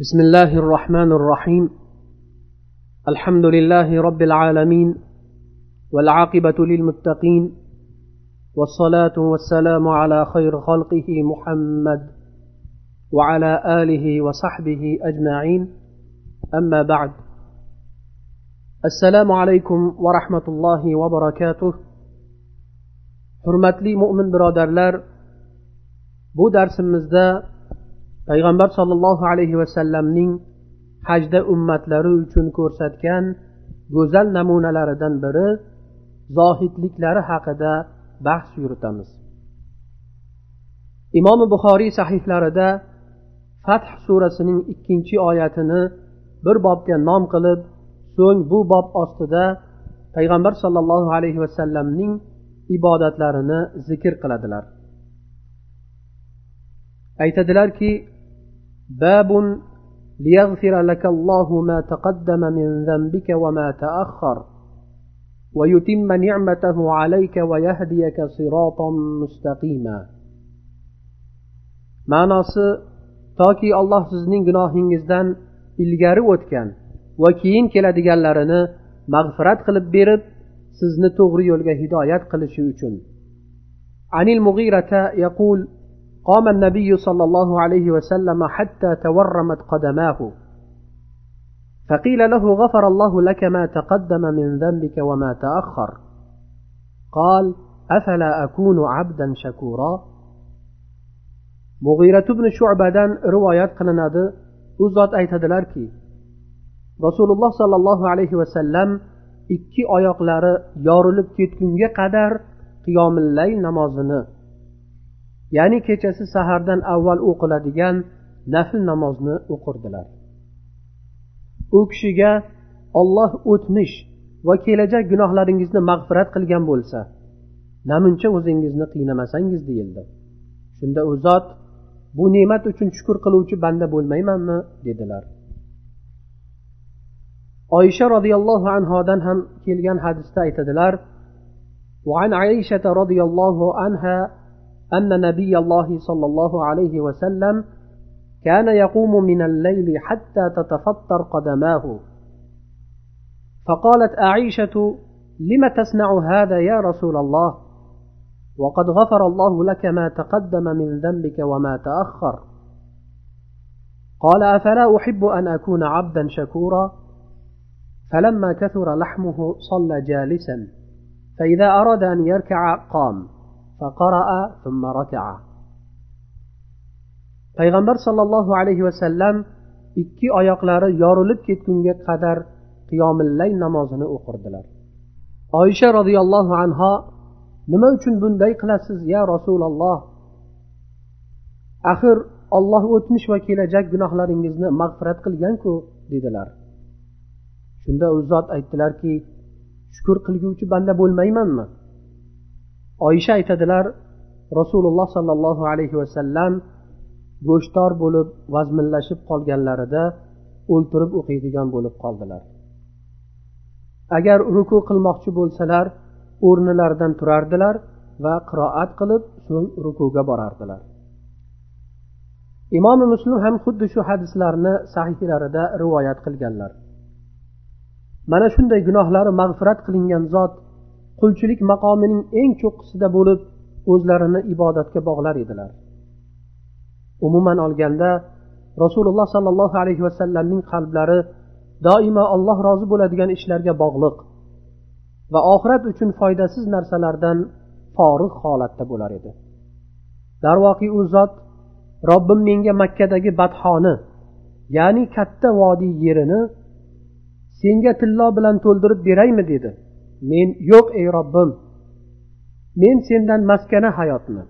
بسم الله الرحمن الرحيم. الحمد لله رب العالمين والعاقبة للمتقين والصلاة والسلام على خير خلقه محمد وعلى آله وصحبه أجمعين. أما بعد السلام عليكم ورحمة الله وبركاته. hurmatli mo'min birodarlar bu darsimizda payg'ambar sollallohu alayhi vasallamning hajda ummatlari uchun ko'rsatgan go'zal namunalaridan biri zohidliklari haqida bahs yuritamiz. Imom buxoriy sahiflarida fath surasining ikkinchi oyatini bir bobga nom qilib so'ng bu bob ostida payg'ambar sollallohu alayhi vasallamning ibodatlarini zikr qiladilar. Aytadilarki باب ليغفر لك الله ما تقدم من ذنبك وما تأخر ويتم نعمته عليك ويهديك صراطا مستقيما ma'nosi toki alloh sizning gunohingizdan ilgari o'tgan va keyin keladiganlarini mag'firat qilib berib sizni to'g'ri yo'lga hidoyat qilishi uchun anil mug'irata yaqul قام النبي صلى الله عليه وسلم حتى تورمت قدماه فقيل له غفر الله لك ما تقدم من ذنبك وما تاخر قال افلا اكون عبدا شكورا مغيرة بن شعبدان روايات qilinadi u zot aytadilarki rasululloh sollallohu alayhi vasallam ikki oyoqlari yorilib ketgunga qadar qiyomillay namozini ya'ni kechasi sahardan avval o'qiladigan nafl namozni o'qirdilar u kishiga olloh o'tmish va kelajak gunohlaringizni mag'firat qilgan bo'lsa namuncha o'zingizni qiynamasangiz deyildi shunda u zot bu ne'mat uchun shukur qiluvchi banda bo'lmaymanmi dedilar oysha roziyallohu anhodan ham kelgan hadisda aytadilar وعن عائشة رضي الله عنها أن نبي الله صلى الله عليه وسلم كان يقوم من الليل حتى تتفطر قدماه. فقالت عائشة لم تصنع هذا يا رسول الله؟ وقد غفر الله لك ما تقدم من ذنبك وما تأخر. قال أفلا أحب أن أكون عبدا شكورا؟ فلما كثر لحمه صلى جالسا فإذا أراد أن يركع قام. فقرأ ثم ركع payg'ambar sollallohu alayhi vasallam ikki oyoqlari yorilib ketgunga qadar qiyomillay namozini o'qirdilar oysha roziyallohu anho nima uchun bunday qilasiz ya rasululloh axir olloh o'tmish va kelajak gunohlaringizni mag'firat qilganku dedilar shunda u zot aytdilarki shukur qilguvchi banda bo'lmaymanmi Oysha aytadilar rasululloh sollallohu alayhi vasallam go'shtor bo'lib vazminlashib qolganlarida o'ltirib o'qiydigan bo'lib qoldilar. Agar ruku qilmoqchi bo'lsalar o'rnilaridan turardilar va qiroat qilib so'ng rukuga borardilar. Imomi muslim ham xuddi shu hadislarni sahihlarida rivoyat qilganlar. Mana shunday gunohlari mag'firat qilingan zot qulchilik maqomining eng cho'qqisida bo'lib o'zlarini ibodatga bog'lar edilar. Umuman olganda rasululloh sollallohu alayhi vasallamning qalblari doimo alloh rozi bo'ladigan ishlarga bog'liq va oxirat uchun foydasiz narsalardan forig' holatda bo'lar edi. Darvoqe u zot robbim menga makkadagi badxoni ya'ni katta vodiy yerini senga tillo bilan to'ldirib beraymi dedi. Men yo'q ey robbim. Men sendan maskana hayotni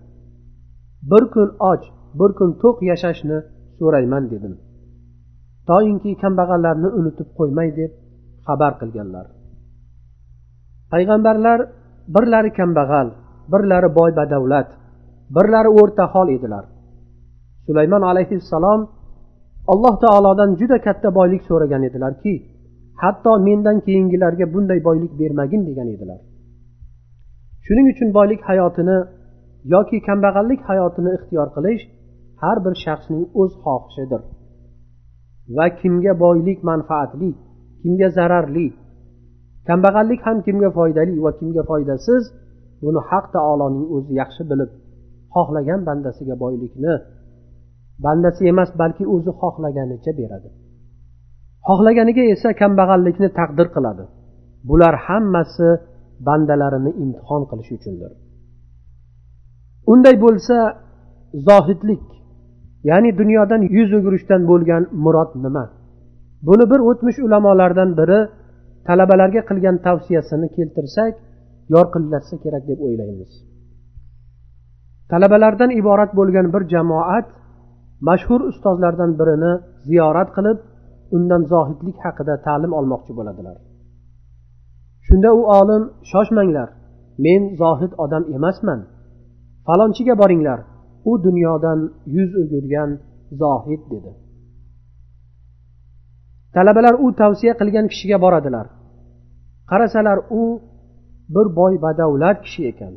bir kun och bir kun to'q yashashni so'rayman dedim. Toinki kambag'allarni unutib qo'ymay deb xabar qilganlar. Payg'ambarlar birlari kambag'al birlari boy badavlat birlari o'rta hol edilar. Sulaymon alayhissalom alloh taolodan juda katta boylik so'ragan edilarki hatto mendan keyingilarga bunday boylik bermagin degan edilar. Shuning uchun boylik hayotini yoki kambag'allik hayotini ixtiyor qilish har bir shaxsning o'z xohishidir. Va kimga boylik manfaatli kimga zararli kambag'allik ham kimga foydali va kimga foydasiz buni haq taoloning o'zi yaxshi bilib xohlagan bandasiga boylikni bandasi emas balki o'zi xohlaganicha beradi. Xohlaganiga esa kambag'allikni taqdir qiladi. Bular hammasi bandalarini imtihon qilish uchundir. Unday bo'lsa zohidlik ya'ni dunyodan yuz o'girishdan bo'lgan murod nima? Buni bir o'tmish ulamolardan biri talabalarga qilgan tavsiyasini keltirsak yorqinlatsa kerak deb o'ylaymiz. Talabalardan iborat bo'lgan bir jamoat mashhur ustozlardan birini ziyorat qilib undan zohidlik haqida ta'lim olmoqchi bo'ladilar. Shunda u olim shoshmanglar men zohid odam emasman. Falonchiga boringlar u dunyodan yuz o'girgan zohid dedi. Talabalar u tavsiya qilgan kishiga boradilar. Qarasalar u bir boy badavlat kishi ekan.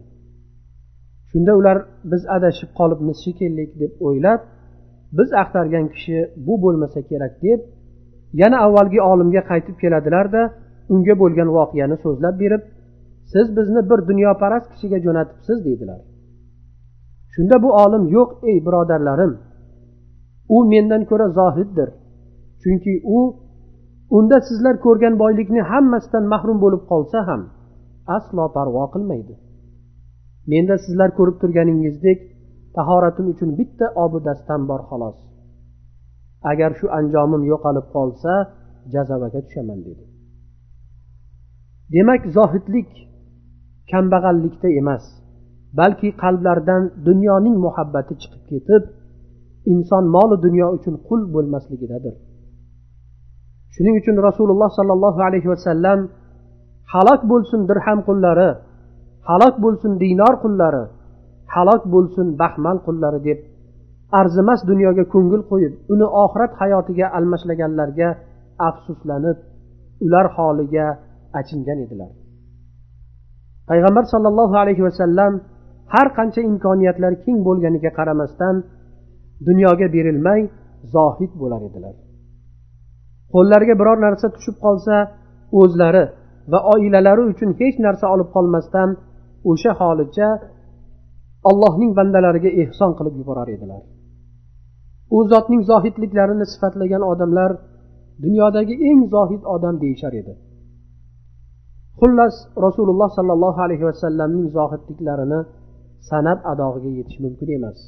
Shunda ular biz adashib qolibmiz shekilli deb o'ylab biz axtargan kishi bu bo'lmasa kerak deb yana avvalgi olimga qaytib keladilarda unga bo'lgan voqeani so'zlab berib siz bizni bir dunyoparast kishiga jo'natibsiz deydilar. Shunda bu olim yo'q ey birodarlarim u mendan ko'ra zohiddir chunki u unda sizlar ko'rgan boylikni hammasidan mahrum bo'lib qolsa ham aslo parvo qilmaydi. Menda sizlar ko'rib turganingizdek tahoratim uchun bitta obidastam bor xolos. Agar shu anjomim yo'qolib qolsa jazavaga tushaman dedi. Demak zohidlik kambag'allikda emas balki qalblardan dunyoning muhabbati chiqib ketib inson molu dunyo uchun qul bo'lmasligidadir. Shuning uchun rasululloh sollallohu alayhi vasallam halok bo'lsin dirham qullari halok bo'lsin dinor qullari halok bo'lsin baxmal qullari deb arzimas dunyoga ko'ngil qo'yib uni oxirat hayotiga almashlaganlarga afsuslanib ular holiga achingan edilar. Payg'ambar sollallohu alayhi vasallam har qancha imkoniyatlar keng bo'lganiga qaramasdan dunyoga berilmay zohid bo'lar edilar. Qo'llariga biror narsa tushib qolsa o'zlari va oilalari uchun hech narsa olib qolmasdan o'sha holicha allohning bandalariga ehson qilib yuborar edilar. U zotning zohidliklarini sifatlagan odamlar dunyodagi eng zohid odam deyishar edi. Xullas rasululloh sollallohu alayhi vasallamning zohidliklarini san'at adog'iga yetish mumkin emas.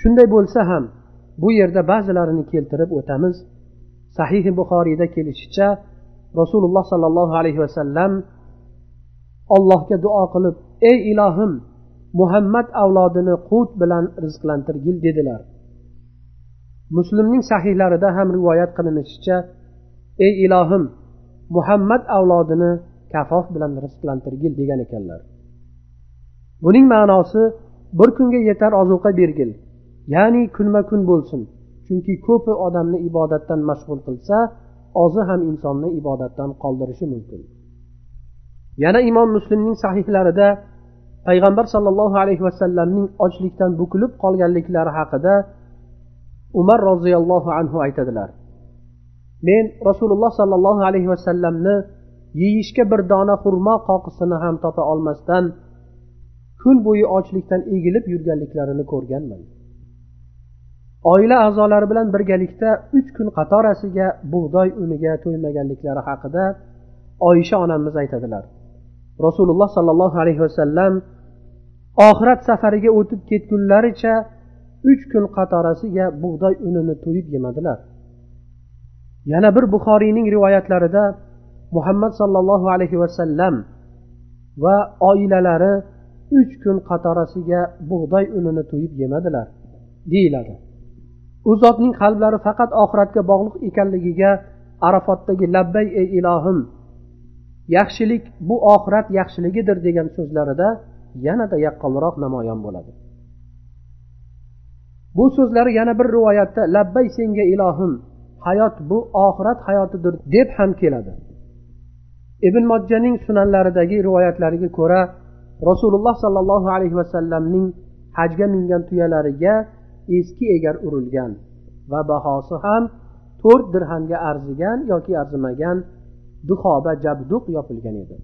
Shunday bo'lsa ham bu yerda ba'zilarini keltirib o'tamiz. Sahihi buxoriyda kelishicha rasululloh sollallohu alayhi vasallam allohga duo qilib ey ilohim muhammad avlodini qut bilan rizqlantirgil dedilar. Muslimning sahihlarida ham rivoyat qilinishicha ey ilohim muhammad avlodini kafof bilan rizqlantirgil degan ekanlar. Buning ma'nosi bir kunga yetar ozuqa bergil ya'ni kunma kun bo'lsin chunki ko'pi odamni ibodatdan mashg'ul qilsa ozi ham insonni ibodatdan qoldirishi mumkin. Yana imom muslimning sahihlarida payg'ambar sollallohu alayhi vasallamning ochlikdan bukilib qolganliklari haqida umar roziyallohu anhu aytadilar. Men rasululloh sollallohu alayhi vasallamni yeyishga bir dona xurmo qoqisini ham topa olmasdan kun bo'yi ochlikdan egilib yurganliklarini ko'rganman. Oila a'zolari bilan birgalikda uch kun qatorasiga bug'doy uniga to'ymaganliklari haqida oysha onamiz aytadilar. Rasululloh sollallohu alayhi vasallam oxirat safariga o'tib ketgunlaricha uch kun qatorasiga bug'doy unini to'yib yemadilar. Yana bir buxoriyning rivoyatlarida muhammad sollallohu alayhi vasallam va oilalari uch kun qatorasiga bug'doy unini to'yib yemadilar deyiladi. U zotning qalblari faqat oxiratga bog'liq ekanligiga arafotdagi labbay ey ilohim yaxshilik bu oxirat yaxshiligidir degan so'zlarida yanada yaqqolroq namoyon bo'ladi. Bu so'zlari yana bir rivoyatda labbay senga ilohim hayot bu oxirat hayotidir deb ham keladi. Ibn mojjaning sunanlaridagi rivoyatlariga ko'ra rasululloh sollallohu alayhi vasallamning hajga mingan tuyalariga eski egar urilgan va bahosi ham to'rt dirhamga arzigan yoki arzimagan duxoba jabduq yopilgan edi.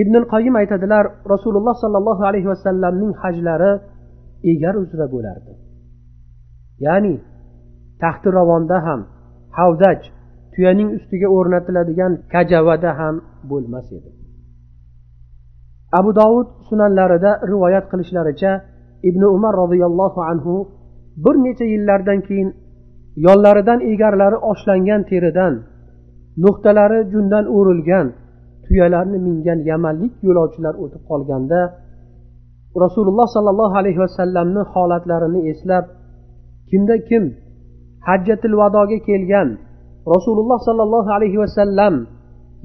Ibn qoyim aytadilar rasululloh sollallohu alayhi vasallamning hajlari egar uzra bo'lardi. Ya'ni taxti ravonda ham havdaj tuyaning ustiga o'rnatiladigan kajavada ham bo'lmas edi. Abu dovud sunanlarida rivoyat qilishlaricha ibn umar roziyallohu anhu bir necha yillardan keyin yonlaridan egarlari oshlangan teridan nuqtalari jundan o'rilgan tuyalarni mingan yamanlik yo'lovchilar o'tib qolganda rasululloh sollallohu alayhi vasallamni holatlarini eslab kimda kim hajjatil vadoga kelgan rasululloh sollallohu alayhi vasallam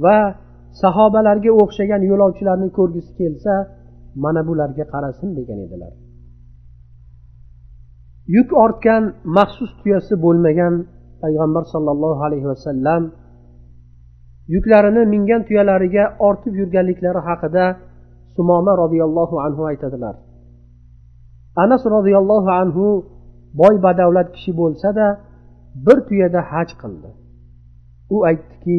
va sahobalarga o'xshagan yo'lovchilarni ko'rgisi kelsa mana bularga qarasin degan edilar. Yuk ortgan maxsus tuyasi bo'lmagan payg'ambar sollallohu alayhi vasallam yuklarini mingan tuyalariga ortib yurganliklari haqida sumoma roziyallohu anhu aytadilar. Anas roziyallohu anhu boy badavlat kishi bo'lsada bir tuyada haj qildi. U aytdiki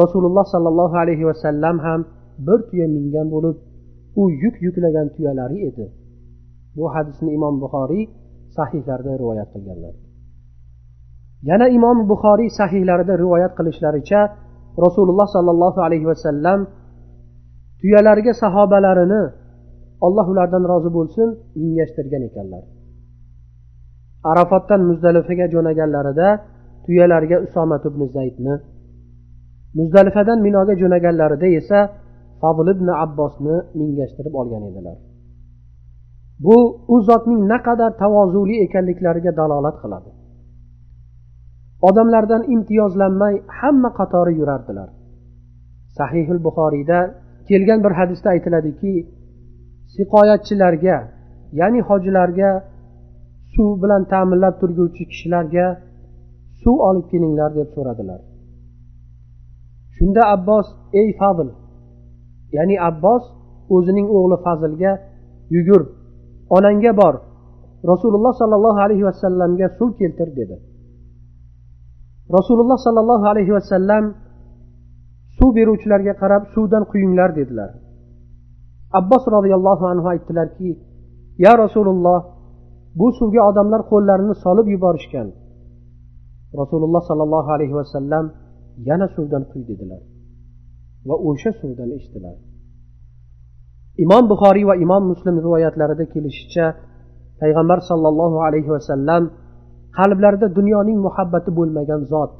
rasululloh sollallohu alayhi vasallam ham bir tuya mingan bo'lib u yuk yuklagan tuyalari edi. Bu hadisni imom buxoriy sahihlarida rivoyat qilganlar. Yana imom buxoriy sahihlarida rivoyat qilishlaricha rasululloh sollallohu alayhi vasallam tuyalarga sahobalarini alloh ulardan rozi bo'lsin mingashtirgan ekanlar. Arafotdan muzdalifaga jo'naganlarida tuyalarga usomat ibn zaydni muzdalifadan minoga jo'naganlarida esa fazl ibn abbosni mingashtirib olgan edilar. Bu u zotning naqadar tavozuli ekanliklariga dalolat qiladi. Odamlardan imtiyozlanmay hamma qatori yurardilar. Sahihil buxoriyda kelgan bir hadisda aytiladiki siqoyatchilarga ya'ni hojilarga suv bilan ta'minlab turguvchi kishilarga suv olib kelinglar deb so'radilar. Shunda abbos ey fazil ya'ni abbos o'zining o'g'li fazilga yugur onangga bor rasululloh sollallohu alayhi vasallamga suv keltir dedi. Rasululloh sollallohu alayhi vasallam suv beruvchilarga qarab suvdan quyinglar dedilar. Abbos roziyallohu anhu aytdilarki ya rasululloh bu suvga odamlar qo'llarini solib yuborishgan. Rasululloh sollallohu alayhi vasallam yana suvdan quy dedilar va o'sha suvdan ichdilar. Imom buxoriy va imom muslim rivoyatlarida kelishicha payg'ambar sollallohu alayhi vasallam qalblarida dunyoning muhabbati bo'lmagan zot.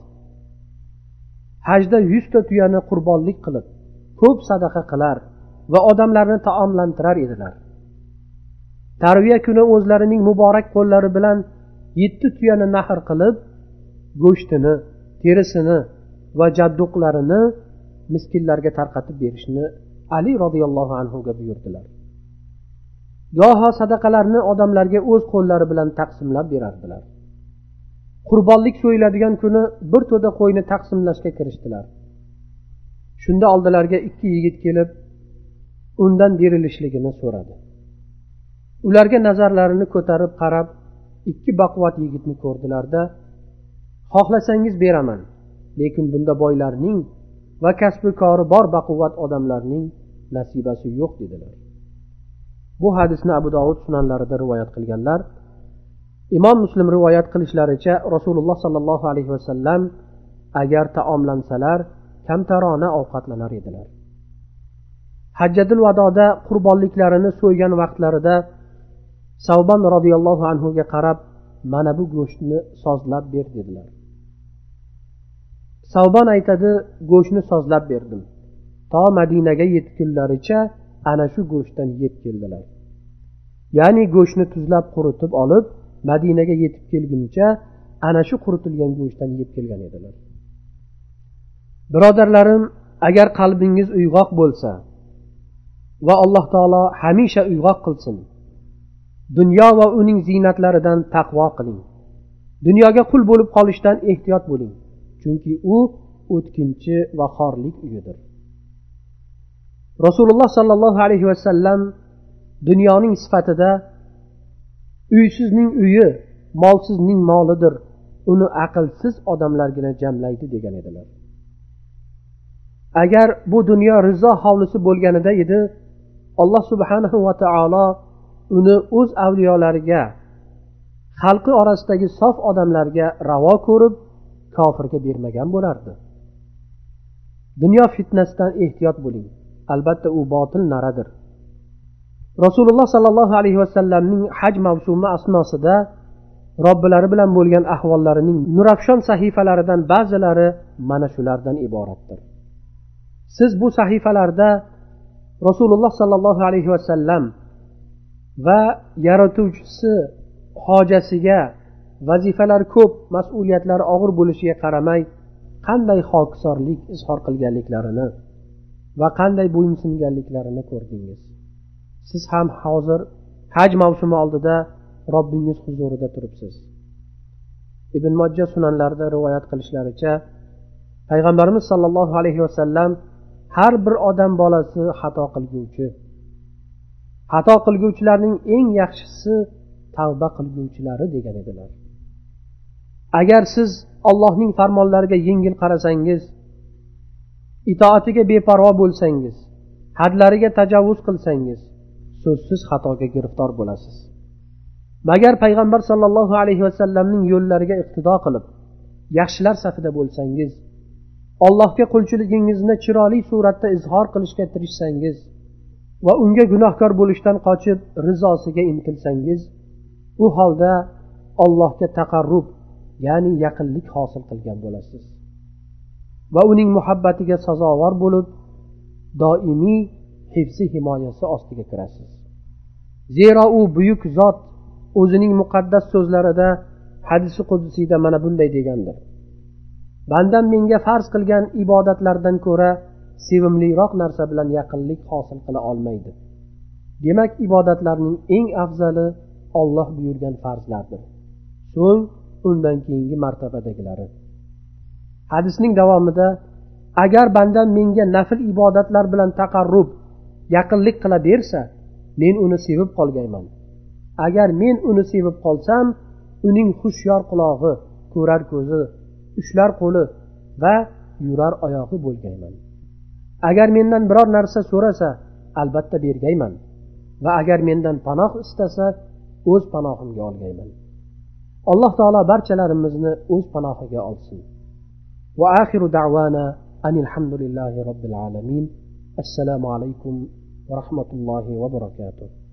Hajda yuzta tuyani qurbonlik qilib ko'p sadaqa qilar va odamlarni taomlantirar edilar. Tarviya kuni o'zlarining muborak qo'llari bilan yetti tuyani nahr qilib go'shtini terisini va jadduqlarini miskinlarga tarqatib berishni ali roziyallohu anhuga buyurdilar. Goho sadaqalarni odamlarga o'z qo'llari bilan taqsimlab berardilar. Qurbonlik so'yiladigan kuni bir to'da qo'yni taqsimlashga kirishdilar. Shunda oldilariga ikki yigit kelib undan berilishligini so'radi. Ularga nazarlarini ko'tarib qarab ikki baquvvat yigitni ko'rdilarda xohlasangiz beraman lekin bunda boylarning va kasbi kori bor baquvvat odamlarning nasibasi yo'q dedilar. Bu hadisni abu dovud sunanlarida rivoyat qilganlar imom muslim rivoyat qilishlaricha rasululloh sollallohu alayhi vasallam agar taomlansalar kamtarona ovqatlanar edilar. Hajjadil vadoda qurbonliklarini so'ygan vaqtlarida savbon roziyallohu anhuga qarab mana bu go'shtni sozlab ber dedilar. Savbon aytadi go'shtni sozlab berdim. To madinaga yetgunlaricha ana shu go'shtdan yeb keldilar. Ya'ni go'shtni tuzlab quritib olib madinaga yetib kelguncha ana shu quritilgan go'shtdan yeb kelgan edilar. Birodarlarim agar qalbingiz uyg'oq bo'lsa va alloh taolo hamisha uyg'oq qilsin dunyo va uning ziynatlaridan taqvo qiling. Dunyoga qul bo'lib qolishdan ehtiyot bo'ling chunki u o'tkinchi va xorlik uyidir. Rasululloh sollallohu alayhi vasallam dunyoning sifatida uysizning uyi molsizning molidir. Uni aqlsiz odamlargina jamlaydi degan edilar. Agar bu dunyo rizo hovlisi bo'lganida edi alloh subhanahu va taolo uni o'z avliyolariga xalqi orasidagi sof odamlarga ravo ko'rib kofirga bermagan bo'lardi. Dunyo fitnasidan ehtiyot bo'ling. Albatta u botil naradir. Rasululloh sollallohu alayhi vasallamning haj mavsumi asnosida robbilari bilan bo'lgan ahvollarining nurafshon sahifalaridan ba'zilari mana shulardan iboratdir. Siz bu sahifalarda rasululloh sollallohu alayhi vasallam va yaratuvchisi hojasiga vazifalar ko'p mas'uliyatlari og'ir bo'lishiga qaramay qanday hokisorlik izhor qilganliklarini va qanday bo'ysunganliklarini ko'rdingiz. Siz ham hozir haj mavsumi oldida robbingiz huzurida turibsiz. Ibn mojja sunanlarida rivoyat qilishlaricha payg'ambarimiz sollallohu alayhi vasallam har bir odam bolasi xato qilguvchi xato qilguvchilarning eng yaxshisi tavba qilguvchilari degan edilar. Agar siz ollohning farmonlariga yengil qarasangiz itoatiga beparvo bo'lsangiz hadlariga tajovuz qilsangiz so'zsiz xatoga giriftor bo'lasiz. Magar payg'ambar sollallohu alayhi vasallamning yo'llariga iqtido qilib yaxshilar safida bo'lsangiz allohga qulchiligingizni chiroyli suratda izhor qilishga tirishsangiz va unga gunohkor bo'lishdan qochib rizosiga intilsangiz u holda allohga taqarrub ya'ni yaqinlik hosil qilgan bo'lasiz. Va uning muhabbatiga sazovor bo'lib doimiy hifzi himoyasi ostiga kirasiz. Zero u buyuk zot o'zining muqaddas so'zlarida hadisi qudusiyda mana bunday degandir. Bandam menga farz qilgan ibodatlardan ko'ra sevimliroq narsa bilan yaqinlik hosil qila olmaydi. Demak ibodatlarning eng afzali olloh buyurgan farzlardir. So'ng undan keyingi martabadagilari hadisning davomida agar bandam menga nafl ibodatlar bilan taqarrub yaqinlik qila bersa men uni sevib qolganman. Agar men uni sevib qolsam uning hushyor qulog'i ko'rar ko'zi ushlar qo'li va yurar oyog'i bo'lgayman agar mendan biror narsa so'rasa albatta bergayman va agar mendan panoh istasa o'z panohimga olgayman. Alloh taolo barchalarimizni o'z panohiga olsin. Va axiru da'vana anilhamdulillahi robbil alamin. Assalomu alaykum va rahmatullohi va barakatuh